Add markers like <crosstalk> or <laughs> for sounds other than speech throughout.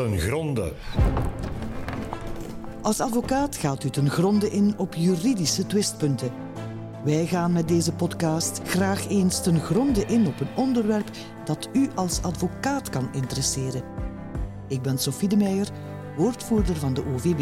ten gronde. Als advocaat gaat u ten gronde in op juridische twistpunten. Wij gaan met deze podcast graag eens ten gronde in op een onderwerp dat u als advocaat kan interesseren. Ik ben Sophie de Meijer, woordvoerder van de OVB.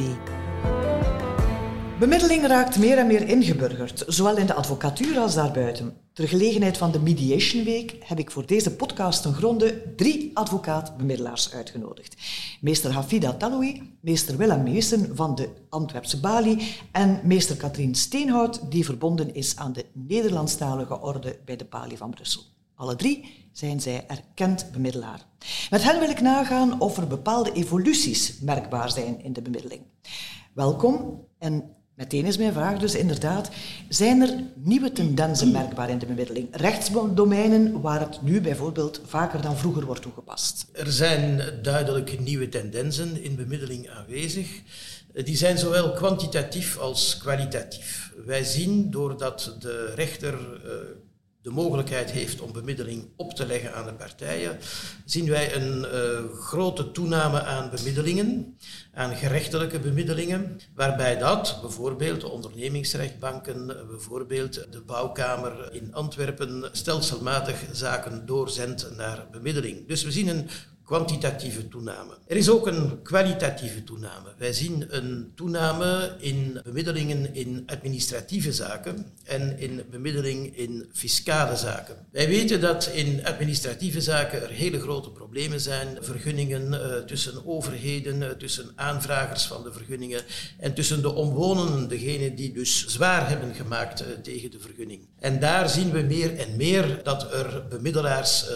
Bemiddeling raakt meer en meer ingeburgerd, zowel in de advocatuur als daarbuiten. Ter gelegenheid van de Mediation Week heb ik voor deze podcast ten gronde drie advocaat-bemiddelaars uitgenodigd. Meester Hafida Taloui, meester Willem Meesen van de Antwerpse Bali en meester Katrien Steenhout, die verbonden is aan de Nederlandstalige orde bij de Bali van Brussel. Alle drie zijn zij erkend bemiddelaar. Met hen wil ik nagaan of er bepaalde evoluties merkbaar zijn in de bemiddeling. Welkom en Meteen is mijn vraag dus inderdaad, zijn er nieuwe tendensen merkbaar in de bemiddeling? Rechtsdomeinen waar het nu bijvoorbeeld vaker dan vroeger wordt toegepast? Er zijn duidelijk nieuwe tendensen in bemiddeling aanwezig. Die zijn zowel kwantitatief als kwalitatief. Wij zien doordat de rechter eh, de mogelijkheid heeft om bemiddeling op te leggen aan de partijen, zien wij een uh, grote toename aan bemiddelingen, aan gerechtelijke bemiddelingen, waarbij dat bijvoorbeeld de ondernemingsrechtbanken, bijvoorbeeld de bouwkamer in Antwerpen stelselmatig zaken doorzendt naar bemiddeling. Dus we zien een kwantitatieve toename. Er is ook een kwalitatieve toename. Wij zien een toename in bemiddelingen in administratieve zaken en in bemiddeling in fiscale zaken. Wij weten dat in administratieve zaken er hele grote problemen zijn. Vergunningen uh, tussen overheden, uh, tussen aanvragers van de vergunningen en tussen de omwonenden, degenen die dus zwaar hebben gemaakt uh, tegen de vergunning. En daar zien we meer en meer dat er bemiddelaars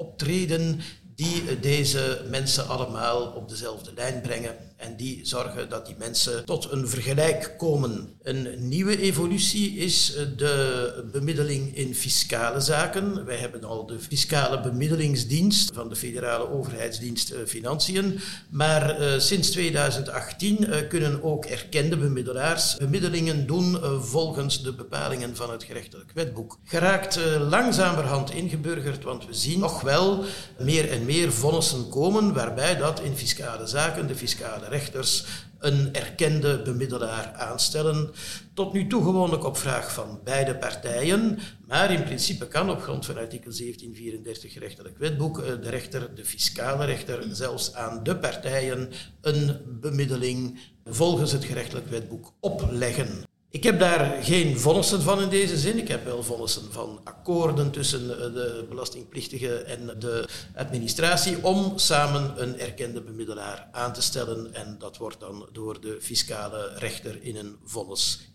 optreden die deze mensen allemaal op dezelfde lijn brengen en die zorgen dat die mensen tot een vergelijk komen. Een nieuwe evolutie is eh, de bemiddeling in fiscale zaken. Wij hebben al de fiscale bemiddelingsdienst van de federale overheidsdienst eh, Financiën, maar uh, sinds 2018 uh, kunnen ook erkende bemiddelaars bemiddelingen doen volgens de bepalingen van het gerechtelijk wetboek. Geraakt langzamerhand ingeburgerd, want we zien nog wel meer en meer vonnissen komen waarbij dat in fiscale zaken de fiscale rechters een erkende bemiddelaar aanstellen. Tot nu toe gewoonlijk op vraag van beide partijen, maar in principe kan op grond van artikel 1734 gerechtelijk wetboek eh, de rechter, de fiscale rechter, zelfs aan de partijen een bemiddeling volgens het gerechtelijk wetboek opleggen. Ik heb daar geen vonnissen van in deze zin. Ik heb wel vonnissen van akkoorden tussen de belastingplichtige en de administratie om samen een erkende bemiddelaar aan te stellen. En dat wordt dan door de fiscale rechter in een vonnis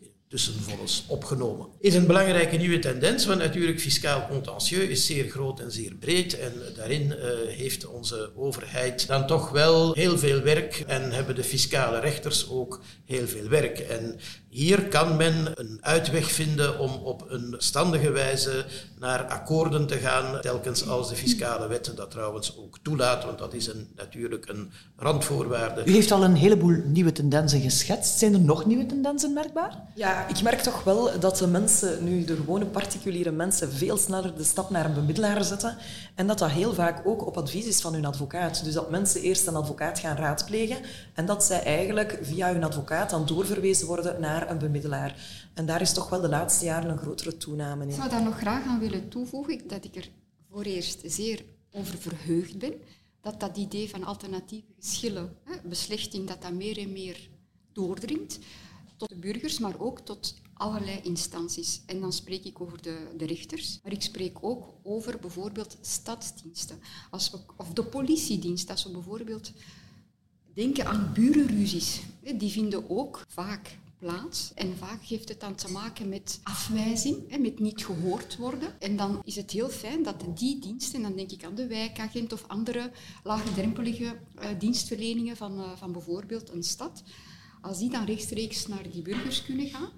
opgenomen. Is een belangrijke nieuwe tendens, want natuurlijk fiscaal contentieux is zeer groot en zeer breed en daarin uh, heeft onze overheid dan toch wel heel veel werk en hebben de fiscale rechters ook heel veel werk. En hier kan men een uitweg vinden om op een standige wijze naar akkoorden te gaan, telkens als de fiscale wetten dat trouwens ook toelaat, want dat is een, natuurlijk een randvoorwaarde. U heeft al een heleboel nieuwe tendensen geschetst. Zijn er nog nieuwe tendensen merkbaar? Ja, ik merk toch wel dat de mensen, nu de gewone particuliere mensen, veel sneller de stap naar een bemiddelaar zetten en dat dat heel vaak ook op advies is van hun advocaat. Dus dat mensen eerst een advocaat gaan raadplegen en dat zij eigenlijk via hun advocaat dan doorverwezen worden naar een bemiddelaar. En daar is toch wel de laatste jaren een grotere toename in. Ik zou daar nog graag aan willen toevoegen dat ik er voor eerst zeer over verheugd ben dat dat idee van alternatieve geschillen, hè, dat dat meer en meer doordringt tot de burgers, maar ook tot allerlei instanties. En dan spreek ik over de, de rechters, maar ik spreek ook over bijvoorbeeld stadsdiensten als of de politiedienst. Als we bijvoorbeeld denken aan burenruzies, die vinden ook vaak plaats. En vaak heeft het dan te maken met afwijzing, met niet gehoord worden. En dan is het heel fijn dat die diensten, dan denk ik aan de wijkagent of andere laagdrempelige uh, dienstverleningen van, uh, van bijvoorbeeld een stad, als die dan rechtstreeks naar die burgers kunnen gaan,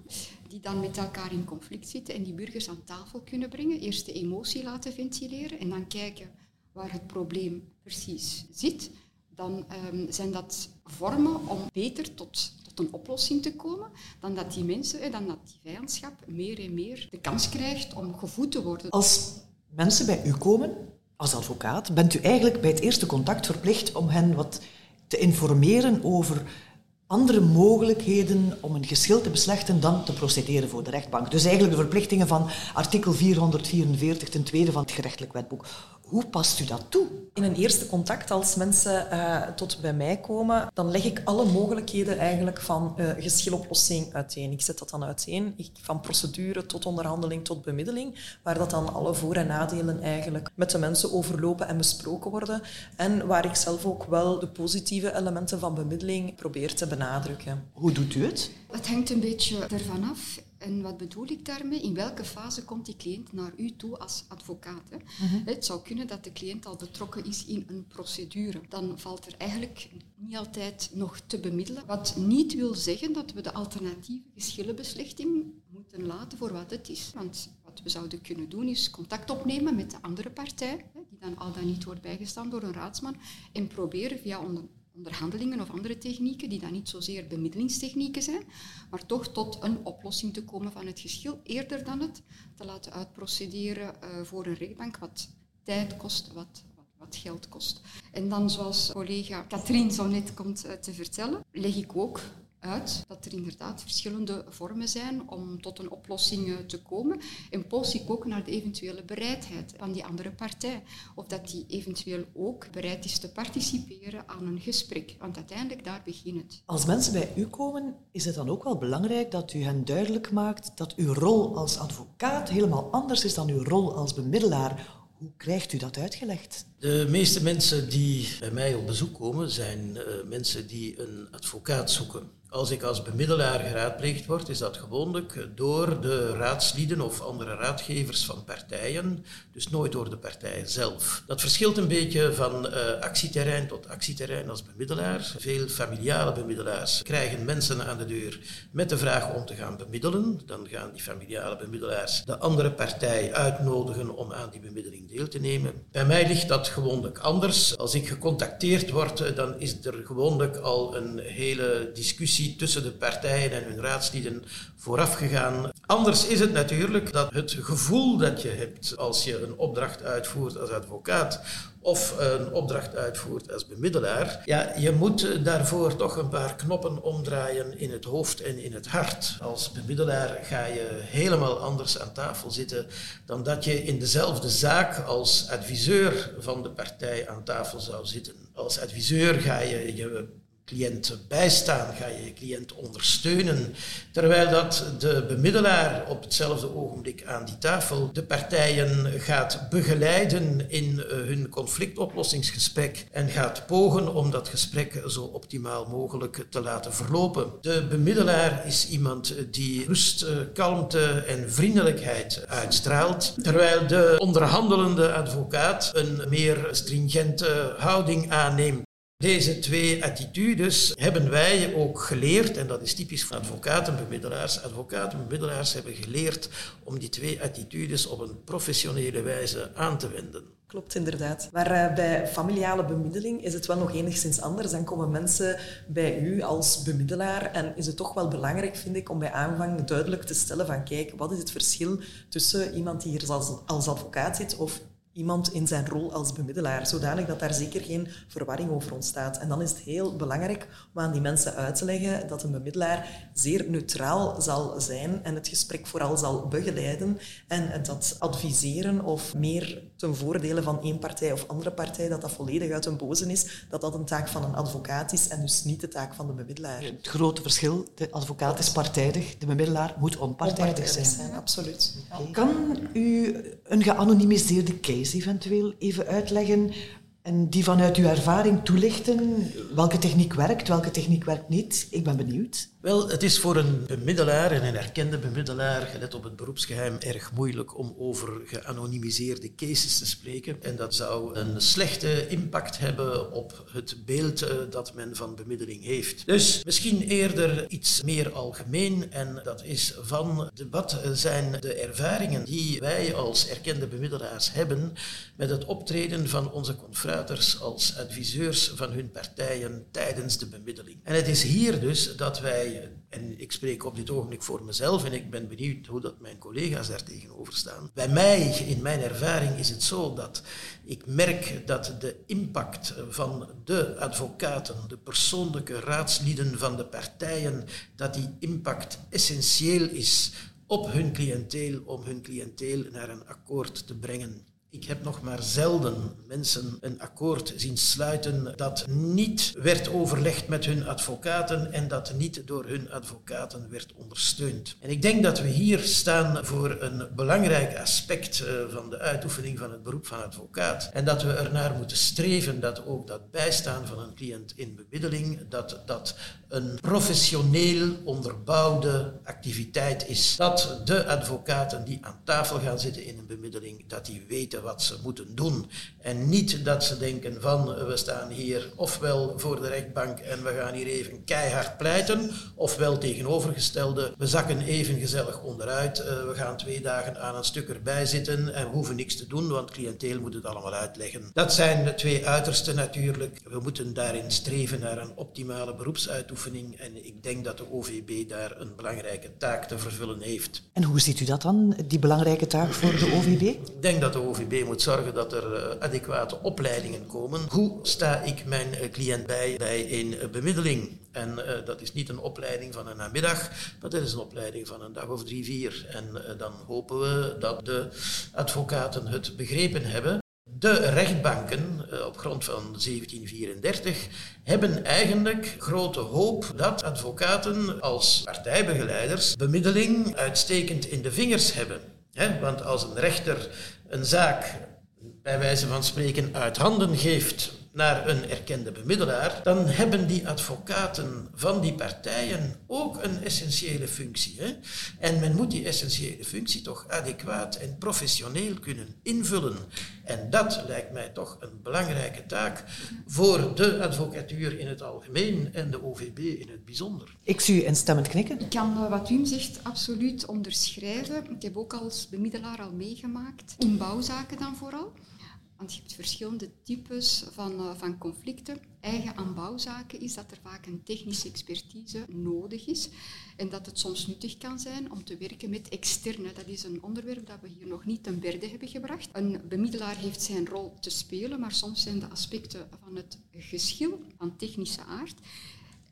die dan met elkaar in conflict zitten en die burgers aan tafel kunnen brengen, eerst de emotie laten ventileren en dan kijken waar het probleem precies zit, dan um, zijn dat vormen om beter tot, tot een oplossing te komen, dan dat die mensen, dan dat die vijandschap meer en meer de kans krijgt om gevoed te worden. Als mensen bij u komen, als advocaat, bent u eigenlijk bij het eerste contact verplicht om hen wat te informeren over andere mogelijkheden om een geschil te beslechten dan te procederen voor de rechtbank. Dus eigenlijk de verplichtingen van artikel 444 ten tweede van het gerechtelijk wetboek. Hoe past u dat toe? In een eerste contact, als mensen uh, tot bij mij komen, dan leg ik alle mogelijkheden eigenlijk van uh, geschiloplossing uiteen. Ik zet dat dan uiteen, ik, van procedure tot onderhandeling tot bemiddeling, waar dat dan alle voor- en nadelen eigenlijk met de mensen overlopen en besproken worden. En waar ik zelf ook wel de positieve elementen van bemiddeling probeer te benadrukken. Hoe doet u het? Het hangt een beetje ervan af. En wat bedoel ik daarmee? In welke fase komt die cliënt naar u toe als advocaat? Hè? Mhm. Het zou kunnen dat de cliënt al betrokken is in een procedure. Dan valt er eigenlijk niet altijd nog te bemiddelen. Wat niet wil zeggen dat we de alternatieve geschillenbeslechting moeten laten voor wat het is. Want wat we zouden kunnen doen is contact opnemen met de andere partij, die dan al dan niet wordt bijgestaan door een raadsman, en proberen via onder onderhandelingen of andere technieken, die dan niet zozeer bemiddelingstechnieken zijn, maar toch tot een oplossing te komen van het geschil, eerder dan het te laten uitprocederen uh, voor een rechtbank, wat tijd kost, wat, wat, wat, geld kost. En dan, zoals collega Katrien zo net komt uh, te vertellen, leg ik ook uit dat er inderdaad verschillende vormen zijn om tot een oplossing te komen. En pols ik ook naar de eventuele bereidheid van die andere partij. Of dat die eventueel ook bereid is te participeren aan een gesprek. Want uiteindelijk daar begint het. Als mensen bij u komen, is het dan ook wel belangrijk dat u hen duidelijk maakt dat uw rol als advocaat helemaal anders is dan uw rol als bemiddelaar. Hoe krijgt u dat uitgelegd? De meeste mensen die bij mij op bezoek komen, zijn uh, mensen die een advocaat zoeken. Als ik als bemiddelaar geraadpleegd word, is dat gewoonlijk door de raadslieden of andere raadgevers van partijen, dus nooit door de partij zelf. Dat verschilt een beetje van uh, actieterrein tot actieterrein als bemiddelaar. Veel familiale bemiddelaars krijgen mensen aan de deur met de vraag om te gaan bemiddelen. Dan gaan die familiale bemiddelaars de andere partij uitnodigen om aan die bemiddeling deel te nemen. Bij mij ligt dat gewoonlijk anders. Als ik gecontacteerd word, dan is er gewoonlijk al een hele discussie tussen de partijen en hun raadslieden vooraf gegaan. Anders is het natuurlijk dat het gevoel dat je hebt als je een opdracht uitvoert als advocaat of een opdracht uitvoert als bemiddelaar, ja, je moet daarvoor toch een paar knoppen omdraaien in het hoofd en in het hart. Als bemiddelaar ga je helemaal anders aan tafel zitten dan dat je in dezelfde zaak als adviseur van de partij aan tafel zou zitten. Als adviseur ga je je cliënt bijstaan, ga je je cliënt ondersteunen, terwijl dat de bemiddelaar op hetzelfde ogenblik aan die tafel de partijen gaat begeleiden in eh, hun conflictoplossingsgesprek en gaat pogen om dat gesprek zo optimaal mogelijk te laten verlopen. De bemiddelaar is iemand die rust, eh, kalmte en vriendelijkheid uitstraalt, terwijl de onderhandelende advocaat een meer stringente houding aanneemt deze twee attitudes hebben wij ook geleerd, en dat is typisch voor advocatenbemiddelaars. Advocatenbemiddelaars hebben geleerd om die twee attitudes op een professionele wijze aan te wenden. Klopt, inderdaad. Maar uh, bij familiale bemiddeling is het wel nog enigszins anders. Dan komen mensen bij u als bemiddelaar en is het toch wel belangrijk, vind ik, om bij aanvang duidelijk te stellen van kijk, wat is het verschil tussen iemand die hier als, als advocaat zit of iemand in zijn rol als bemiddelaar, zodanig dat daar zeker geen verwarring over ontstaat. En dan is het heel belangrijk om aan die mensen uit te leggen dat een bemiddelaar zeer neutraal zal zijn en het gesprek vooral zal begeleiden en dat adviseren of meer ten voordele van één partij of andere partij, dat dat volledig uit een boze is, dat dat een taak van een advocaat is en dus niet de taak van de bemiddelaar. Het grote verschil, de advocaat is partijdig, de bemiddelaar moet onpartijdig, zijn. zijn. Absoluut. Kan u een geanonimiseerde case eventueel even uitleggen en die vanuit uw ervaring toelichten? Welke techniek werkt, welke techniek werkt niet? Ik ben benieuwd. Wel, het is voor een bemiddelaar en een erkende bemiddelaar, gelet op het beroepsgeheim, erg moeilijk om over geanonimiseerde cases te spreken. En dat zou een slechte impact hebben op het beeld eh, dat men van bemiddeling heeft. Dus misschien eerder iets meer algemeen. En dat is van wat zijn de ervaringen die wij als erkende bemiddelaars hebben met het optreden van onze confrater advocaters als adviseurs van hun partijen tijdens de bemiddeling. En het is hier dus dat wij, en ik spreek op dit ogenblik voor mezelf en ik ben benieuwd hoe dat mijn collega's daar tegenover staan. Bij mij, in mijn ervaring, is het zo dat ik merk dat de impact van de advocaten, de persoonlijke raadslieden van de partijen, dat die impact essentieel is op hun cliënteel om hun cliënteel naar een akkoord te brengen. Ik heb nog maar zelden mensen een akkoord zien sluiten dat niet werd overlegd met hun advocaten en dat niet door hun advocaten werd ondersteund. En ik denk dat we hier staan voor een belangrijk aspect eh, van de uitoefening van het beroep van advocaat. En dat we ernaar moeten streven dat ook dat bijstaan van een cliënt in bemiddeling, dat dat een professioneel onderbouwde activiteit is. Dat de advocaten die aan tafel gaan zitten in een bemiddeling, dat die weten wat ze moeten doen. En niet dat ze denken van we staan hier ofwel voor de rechtbank en we gaan hier even keihard pleiten, ofwel tegenovergestelde, we zakken even gezellig onderuit, eh, we gaan twee dagen aan een stuk erbij zitten en we hoeven niks te doen, want cliënteel moet het allemaal uitleggen. Dat zijn de twee uitersten natuurlijk. We moeten daarin streven naar een optimale beroepsuitoefening en ik denk dat de OVB daar een belangrijke taak te vervullen heeft. En hoe ziet u dat dan, die belangrijke taak voor de OVB? Ik denk dat de OVB moet zorgen dat er eh, adequate opleidingen komen. Hoe sta ik mijn eh, cliënt bij bij een eh, bemiddeling? En dat is niet een opleiding van een namiddag, maar dat is een opleiding van een dag of drie, vier. En dan hopen we dat de advocaten het begrepen hebben de rechtbanken op grond van 1734 hebben eigenlijk grote hoop dat advocaten als partijbegeleiders bemiddeling uitstekend in de vingers hebben. Want als een rechter een zaak bij wijze van spreken uit handen geeft naar een erkende bemiddelaar, dan hebben die advocaten van die partijen ook een essentiële functie. Hè? En men moet die essentiële functie toch adequaat en professioneel kunnen invullen. En dat lijkt mij toch een belangrijke taak voor de advocatuur in het algemeen en de OVB in het bijzonder. Ik zie u instemmend knikken. Ik kan eh, wat Wim zegt absoluut onderschrijven. Ik heb ook als bemiddelaar al meegemaakt, in bouwzaken dan vooral. Want je hebt verschillende types van, uh, van conflicten. Eigen aan bouwzaken is dat er vaak een technische expertise nodig is. En dat het soms nuttig kan zijn om te werken met externe. Dat is een onderwerp dat we hier nog niet ten berde hebben gebracht. Een bemiddelaar heeft zijn rol te spelen, maar soms zijn de aspecten van het geschil van technische aard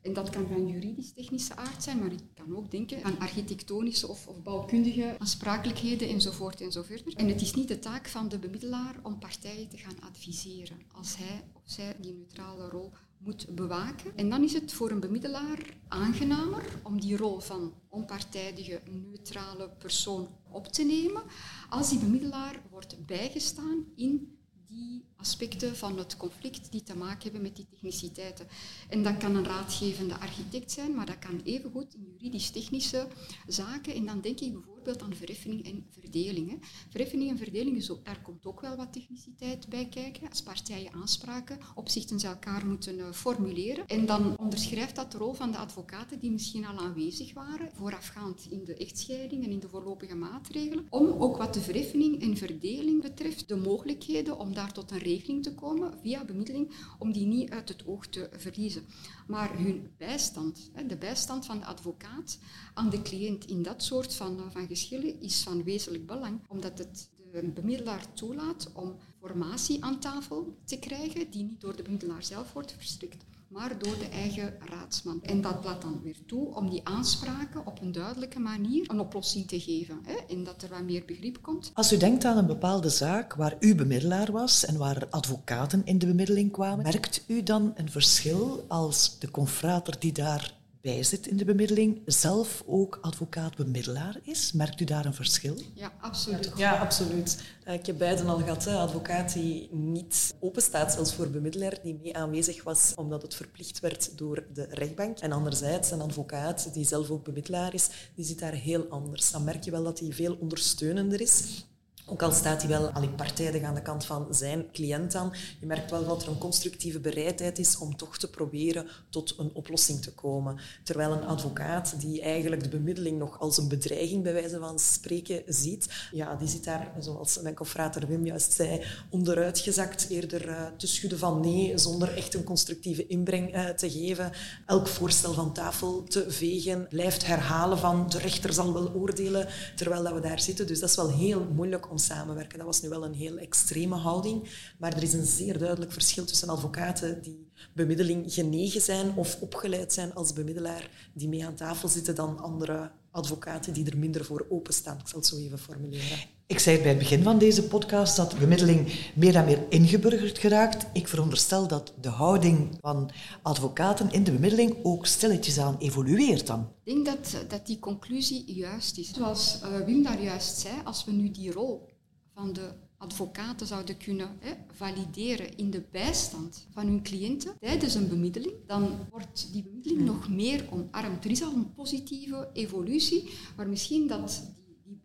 en dat kan van juridisch-technische aard zijn, maar ik kan ook denken aan architectonische of, of bouwkundige aansprakelijkheden enzovoort enzovoort. En het is niet de taak van de bemiddelaar om partijen te gaan adviseren als hij of zij die neutrale rol moet bewaken. En dan is het voor een bemiddelaar aangenamer om die rol van onpartijdige, neutrale persoon op te nemen, als die bemiddelaar wordt bijgestaan in die aspecten van het conflict die te maken hebben met die techniciteiten. En dat kan een raadgevende architect zijn, maar dat kan evengoed in juridisch-technische zaken. En dan denk ik bijvoorbeeld aan verheffing en verdeling. Verheffing en verdeling, zo, daar komt ook wel wat techniciteit bij kijken. Als partijen aanspraken, opzichten ze elkaar moeten uh, formuleren. En dan onderschrijft dat de rol van de advocaten die misschien al aanwezig waren, voorafgaand in de echtscheiding en in de voorlopige maatregelen, om ook wat de verheffing en verdeling betreft, de mogelijkheden om daar tot een te komen via bemiddeling, om die niet uit het oog te verliezen. Maar hun bijstand, de bijstand van de advocaat aan de cliënt in dat soort van, van geschillen, is van wezenlijk belang, omdat het de bemiddelaar toelaat om formatie aan tafel te krijgen die niet door de bemiddelaar zelf wordt verstrikt maar door de eigen raadsman. En dat laat dan weer toe om die aanspraken op een duidelijke manier een oplossing te geven. Hè, en dat er wat meer begrip komt. Als u denkt aan een bepaalde zaak waar u bemiddelaar was en waar advocaten in de bemiddeling kwamen, merkt u dan een verschil als de confrater die daar bij zit in de bemiddeling, zelf ook advocaat-bemiddelaar is? Merkt u daar een verschil? Ja, absoluut. Ja, absoluut. Eh, ik heb beiden al gehad. Hè. Advocaat die niet openstaat, zelfs voor bemiddelaar, die mee aanwezig was omdat het verplicht werd door de rechtbank. En anderzijds een advocaat die zelf ook bemiddelaar is, die zit daar heel anders. Dan merk je wel dat hij veel ondersteunender is Ook al staat hij wel al partijdig aan de kant van zijn cliënt aan, je merkt wel dat er een constructieve bereidheid is om toch te proberen tot een oplossing te komen. Terwijl een advocaat die eigenlijk de bemiddeling nog als een bedreiging bij wijze van spreken ziet, ja, die zit daar, zoals mijn confrater Wim juist zei, onderuitgezakt, eerder uh, te schudden van nee, zonder echt een constructieve inbreng uh, te geven, elk voorstel van tafel te vegen, blijft herhalen van de rechter zal wel oordelen terwijl dat we daar zitten. Dus dat is wel heel moeilijk om samenwerken. Dat was nu wel een heel extreme houding, maar er is een zeer duidelijk verschil tussen advocaten die bemiddeling genegen zijn of opgeleid zijn als bemiddelaar, die mee aan tafel zitten, dan andere advocaten die er minder voor openstaan. Ik zal het zo even formuleren. Ik zei bij het begin van deze podcast dat bemiddeling meer en meer ingeburgerd geraakt. Ik veronderstel dat de houding van advocaten in de bemiddeling ook stilletjes aan evolueert dan. Ik denk dat, dat die conclusie juist is. Zoals uh, Wim daar juist zei, als we nu die rol van de advocaten zouden kunnen hè, valideren in de bijstand van hun cliënten tijdens een bemiddeling, dan wordt die bemiddeling nog meer omarmd. Er is al een positieve evolutie, maar misschien dat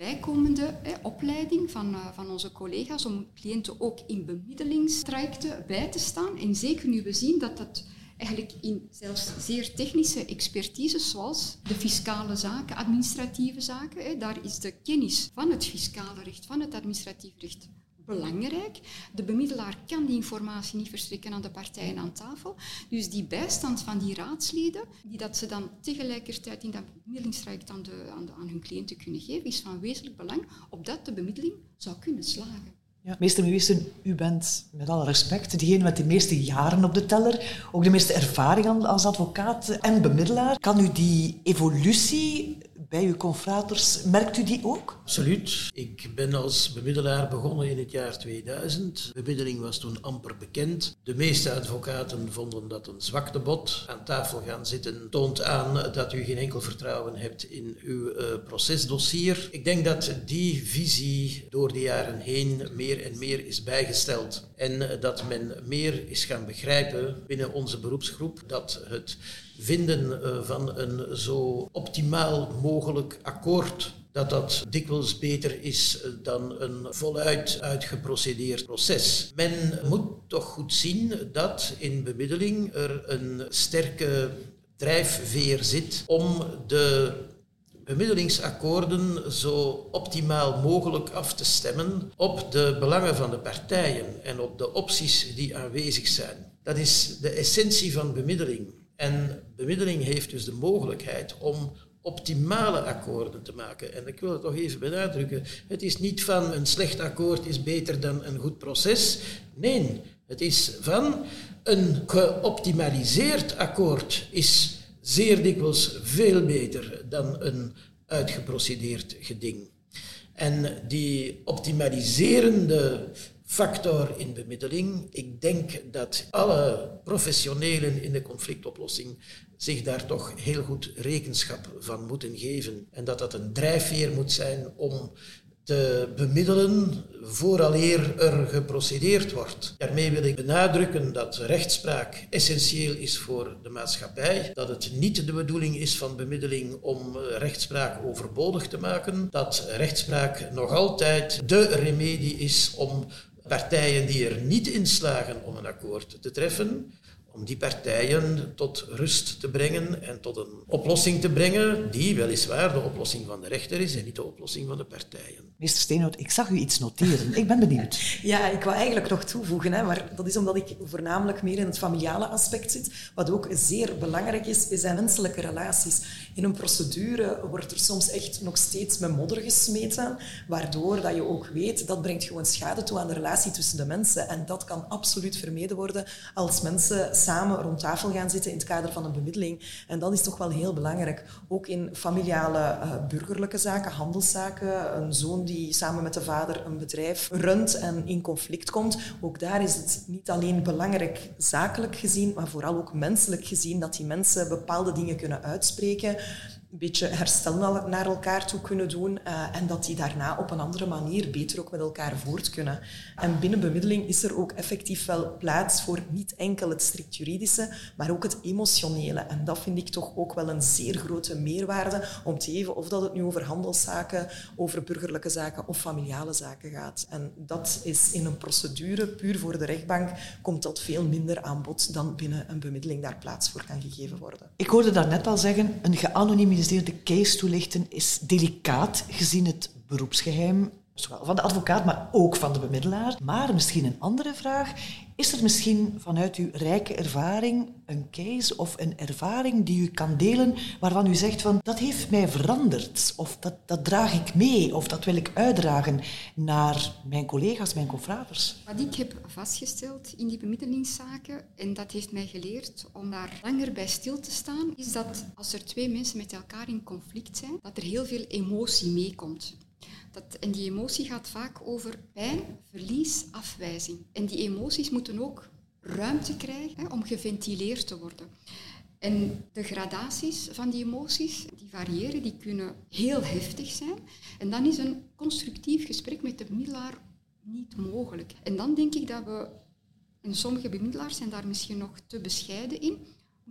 bijkomende opleiding van, uh, van onze collega's om cliënten ook in bemiddelingstrajecten bij te staan, en zeker nu we zien dat dat eigenlijk in zelfs zeer technische expertise, zoals de fiscale zaken, administratieve zaken, daar is de kennis van het fiscale recht, van het administratief recht belangrijk. De bemiddelaar kan die informatie niet verstrekken aan de partijen aan tafel. Dus die bijstand van die raadsleden, die dat ze dan tegelijkertijd in dat bemiddelingstraject aan, de, aan, aan hun cliënten kunnen geven, is van wezenlijk belang, opdat de bemiddeling zou kunnen slagen. Meester Mewissen, u bent met alle respect degene met de meeste jaren op de teller, ook de meeste ervaring als advocaat en bemiddelaar. Kan u die evolutie bij uw confraters. Merkt u die ook? Absoluut. Ik ben als bemiddelaar begonnen in het jaar 2000. Bemiddeling was toen amper bekend. De meeste advocaten vonden dat een zwaktebod. Aan tafel gaan zitten toont aan dat u geen enkel vertrouwen hebt in uw uh, procesdossier. Ik denk dat die visie door de jaren heen meer en meer is bijgesteld. En dat men meer is gaan begrijpen binnen onze beroepsgroep dat het vinden eh, van een zo optimaal mogelijk akkoord dat dat dikwijls beter is eh, dan een voluit uitgeprocedeerd proces. Men moet toch goed zien dat in bemiddeling er een sterke drijfveer zit om de bemiddelingsakkoorden zo optimaal mogelijk af te stemmen op de belangen van de partijen en op de opties die aanwezig zijn. Dat is de essentie van bemiddeling. En bemiddeling heeft dus de mogelijkheid om optimale akkoorden te maken. En ik wil het toch even benadrukken. Het is niet van een slecht akkoord is beter dan een goed proces. Nee, het is van een geoptimaliseerd akkoord is zeer dikwijls veel beter dan een uitgeprocedeerd geding. En die optimaliserende factor in bemiddeling. Ik denk dat alle professionelen in de conflictoplossing zich daar toch heel goed rekenschap van moeten geven. En dat dat een drijfveer moet zijn om te bemiddelen vooraleer er geprocedeerd wordt. Daarmee wil ik benadrukken dat rechtspraak essentieel is voor de maatschappij, dat het niet de bedoeling is van bemiddeling om rechtspraak overbodig te maken, dat rechtspraak nog altijd de remedie is om partijen die er niet in slagen om een akkoord te treffen, om die partijen tot rust te brengen en tot een oplossing te brengen die weliswaar de oplossing van de rechter is en niet de oplossing van de partijen. Meester Steenhout, ik zag u iets noteren. Ik ben benieuwd. <laughs> Ja, ik wou eigenlijk nog toevoegen, hè, maar dat is omdat ik voornamelijk meer in het familiale aspect zit. Wat ook zeer belangrijk is, zijn menselijke relaties. In een procedure wordt er soms echt nog steeds met modder gesmeten, waardoor dat je ook weet, dat brengt gewoon schade toe aan de relatie tussen de mensen. En dat kan absoluut vermeden worden als mensen samen rond tafel gaan zitten in het kader van een bemiddeling. En dat is toch wel heel belangrijk. Ook in familiale uh, burgerlijke zaken, handelszaken, een zoon die samen met de vader een bedrijf runt en in conflict komt. Ook daar is het niet alleen belangrijk zakelijk gezien, maar vooral ook menselijk gezien dat die mensen bepaalde dingen kunnen uitspreken beetje herstel naar elkaar toe kunnen doen uh, en dat die daarna op een andere manier beter ook met elkaar voort kunnen. En binnen bemiddeling is er ook effectief wel plaats voor niet enkel het strikt juridische, maar ook het emotionele. En dat vind ik toch ook wel een zeer grote meerwaarde om te geven of dat het nu over handelszaken, over burgerlijke zaken of familiale zaken gaat. En dat is in een procedure, puur voor de rechtbank, komt dat veel minder aan bod dan binnen een bemiddeling daar plaats voor kan gegeven worden. Ik hoorde daarnet al zeggen, een geanonimiseerde case toelichten is delicaat gezien het beroepsgeheim van de advocaat, maar ook van de bemiddelaar. Maar misschien een andere vraag. Is er misschien vanuit uw rijke ervaring een case of een ervaring die u kan delen waarvan u zegt van dat heeft mij veranderd of dat, dat draag ik mee of dat wil ik uitdragen naar mijn collega's, mijn confraters? Wat ik heb vastgesteld in die bemiddelingszaken en dat heeft mij geleerd om daar langer bij stil te staan, is dat als er twee mensen met elkaar in conflict zijn, dat er heel veel emotie meekomt. Dat, en die emotie gaat vaak over pijn, verlies, afwijzing. En die emoties moeten ook ruimte krijgen hè, om geventileerd te worden. En de gradaties van die emoties, die variëren, die kunnen heel heftig zijn. En dan is een constructief gesprek met de bemiddelaar niet mogelijk. En dan denk ik dat we, en sommige bemiddelaars zijn daar misschien nog te bescheiden in,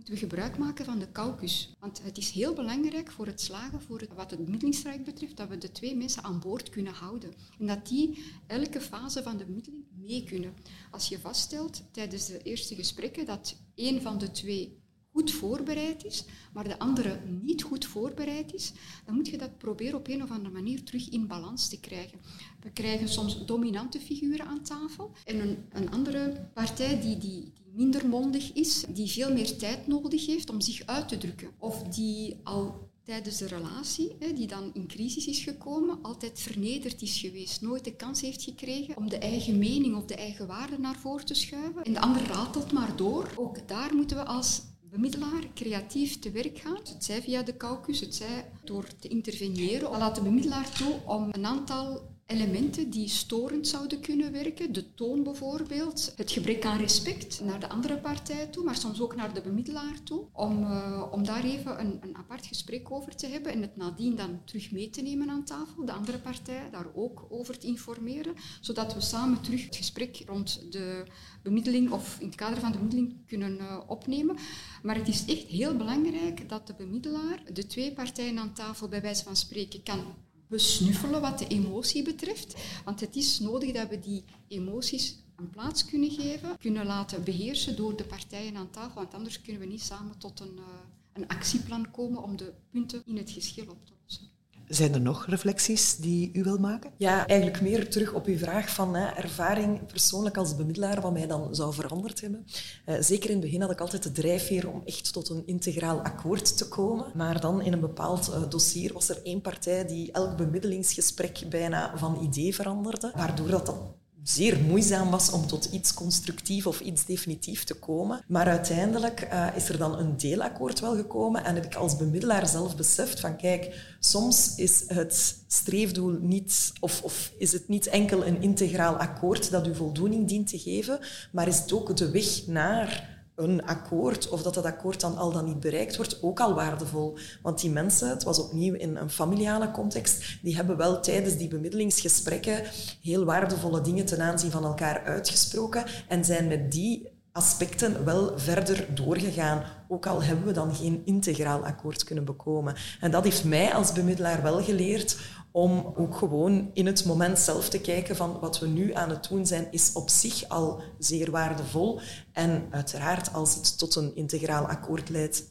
we gebruik maken van de caucus. Want het is heel belangrijk voor het slagen, voor wat het bemiddelingstraject betreft, dat we de twee mensen aan boord kunnen houden. En dat die elke fase van de bemiddeling mee kunnen. Als je vaststelt tijdens de eerste gesprekken dat één van de twee goed voorbereid is, maar de andere niet goed voorbereid is, dan moet je dat proberen op een of andere manier terug in balans te krijgen. We krijgen soms dominante figuren aan tafel en een, andere partij die, die, die minder mondig is, die veel meer tijd nodig heeft om zich uit te drukken. Of die al tijdens de relatie, die dan in crisis is gekomen, altijd vernederd is geweest, nooit de kans heeft gekregen om de eigen mening of de eigen waarde naar voren te schuiven. En de ander ratelt maar door. Ook daar moeten we als bemiddelaar creatief te werk gaan. Het zij via de caucus, het zij door te interveneren. Laat de bemiddelaar toe om een aantal elementen die storend zouden kunnen werken. De toon bijvoorbeeld, het gebrek aan respect naar de andere partij toe, maar soms ook naar de bemiddelaar toe. Om, uh, om daar even een, een apart gesprek over te hebben en het nadien dan terug mee te nemen aan tafel. De andere partij daar ook over te informeren, zodat we samen terug het gesprek rond de bemiddeling of in het kader van de bemiddeling kunnen uh, opnemen. Maar het is echt heel belangrijk dat de bemiddelaar de twee partijen aan tafel bij wijze van spreken kan besnuffelen wat de emotie betreft. Want het is nodig dat we die emoties een plaats kunnen geven, kunnen laten beheersen door de partijen aan tafel, want anders kunnen we niet samen tot een, uh, een actieplan komen om de punten in het geschil op te lossen. Zijn er nog reflecties die u wil maken? Ja, eigenlijk meer terug op uw vraag van hè, ervaring persoonlijk als bemiddelaar, wat mij dan zou veranderd hebben. Uh, zeker in het begin had ik altijd de drijfveer om echt tot een integraal akkoord te komen. Maar dan in een bepaald uh, dossier was er één partij die elk bemiddelingsgesprek bijna van idee veranderde, waardoor dat dan zeer moeizaam was om tot iets constructief of iets definitief te komen. Maar uiteindelijk uh, is er dan een deelakkoord wel gekomen en heb ik als bemiddelaar zelf beseft van kijk, soms is het streefdoel niet, of, of is het niet enkel een integraal akkoord dat u voldoening dient te geven, maar is het ook de weg naar een akkoord, of dat dat akkoord dan al dan niet bereikt wordt, ook al waardevol. Want die mensen, het was opnieuw in een familiale context, die hebben wel tijdens die bemiddelingsgesprekken heel waardevolle dingen ten aanzien van elkaar uitgesproken en zijn met die aspecten wel verder doorgegaan, ook al hebben we dan geen integraal akkoord kunnen bekomen. En dat heeft mij als bemiddelaar wel geleerd om ook gewoon in het moment zelf te kijken van wat we nu aan het doen zijn, is op zich al zeer waardevol. En uiteraard, als het tot een integraal akkoord leidt,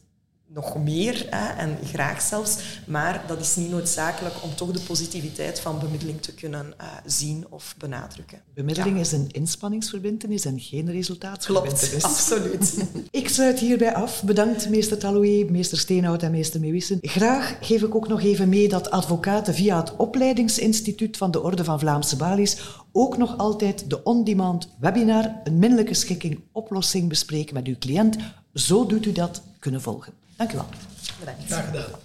nog meer hè, en graag zelfs. Maar dat is niet noodzakelijk om toch de positiviteit van bemiddeling te kunnen uh, zien of benadrukken. Bemiddeling ja. is een inspanningsverbindenis en geen resultaatsverbindenis. Klopt, <laughs> absoluut. ik sluit hierbij af. Bedankt meester Taloué, meester Steenhout en meester Meewissen. Graag geef ik ook nog even mee dat advocaten via het opleidingsinstituut van de Orde van Vlaamse Balies ook nog altijd de on-demand webinar een minderlijke schikking oplossing bespreken met uw cliënt. Zo doet u dat kunnen volgen. Dank u wel. Bedankt. Graag gedaan.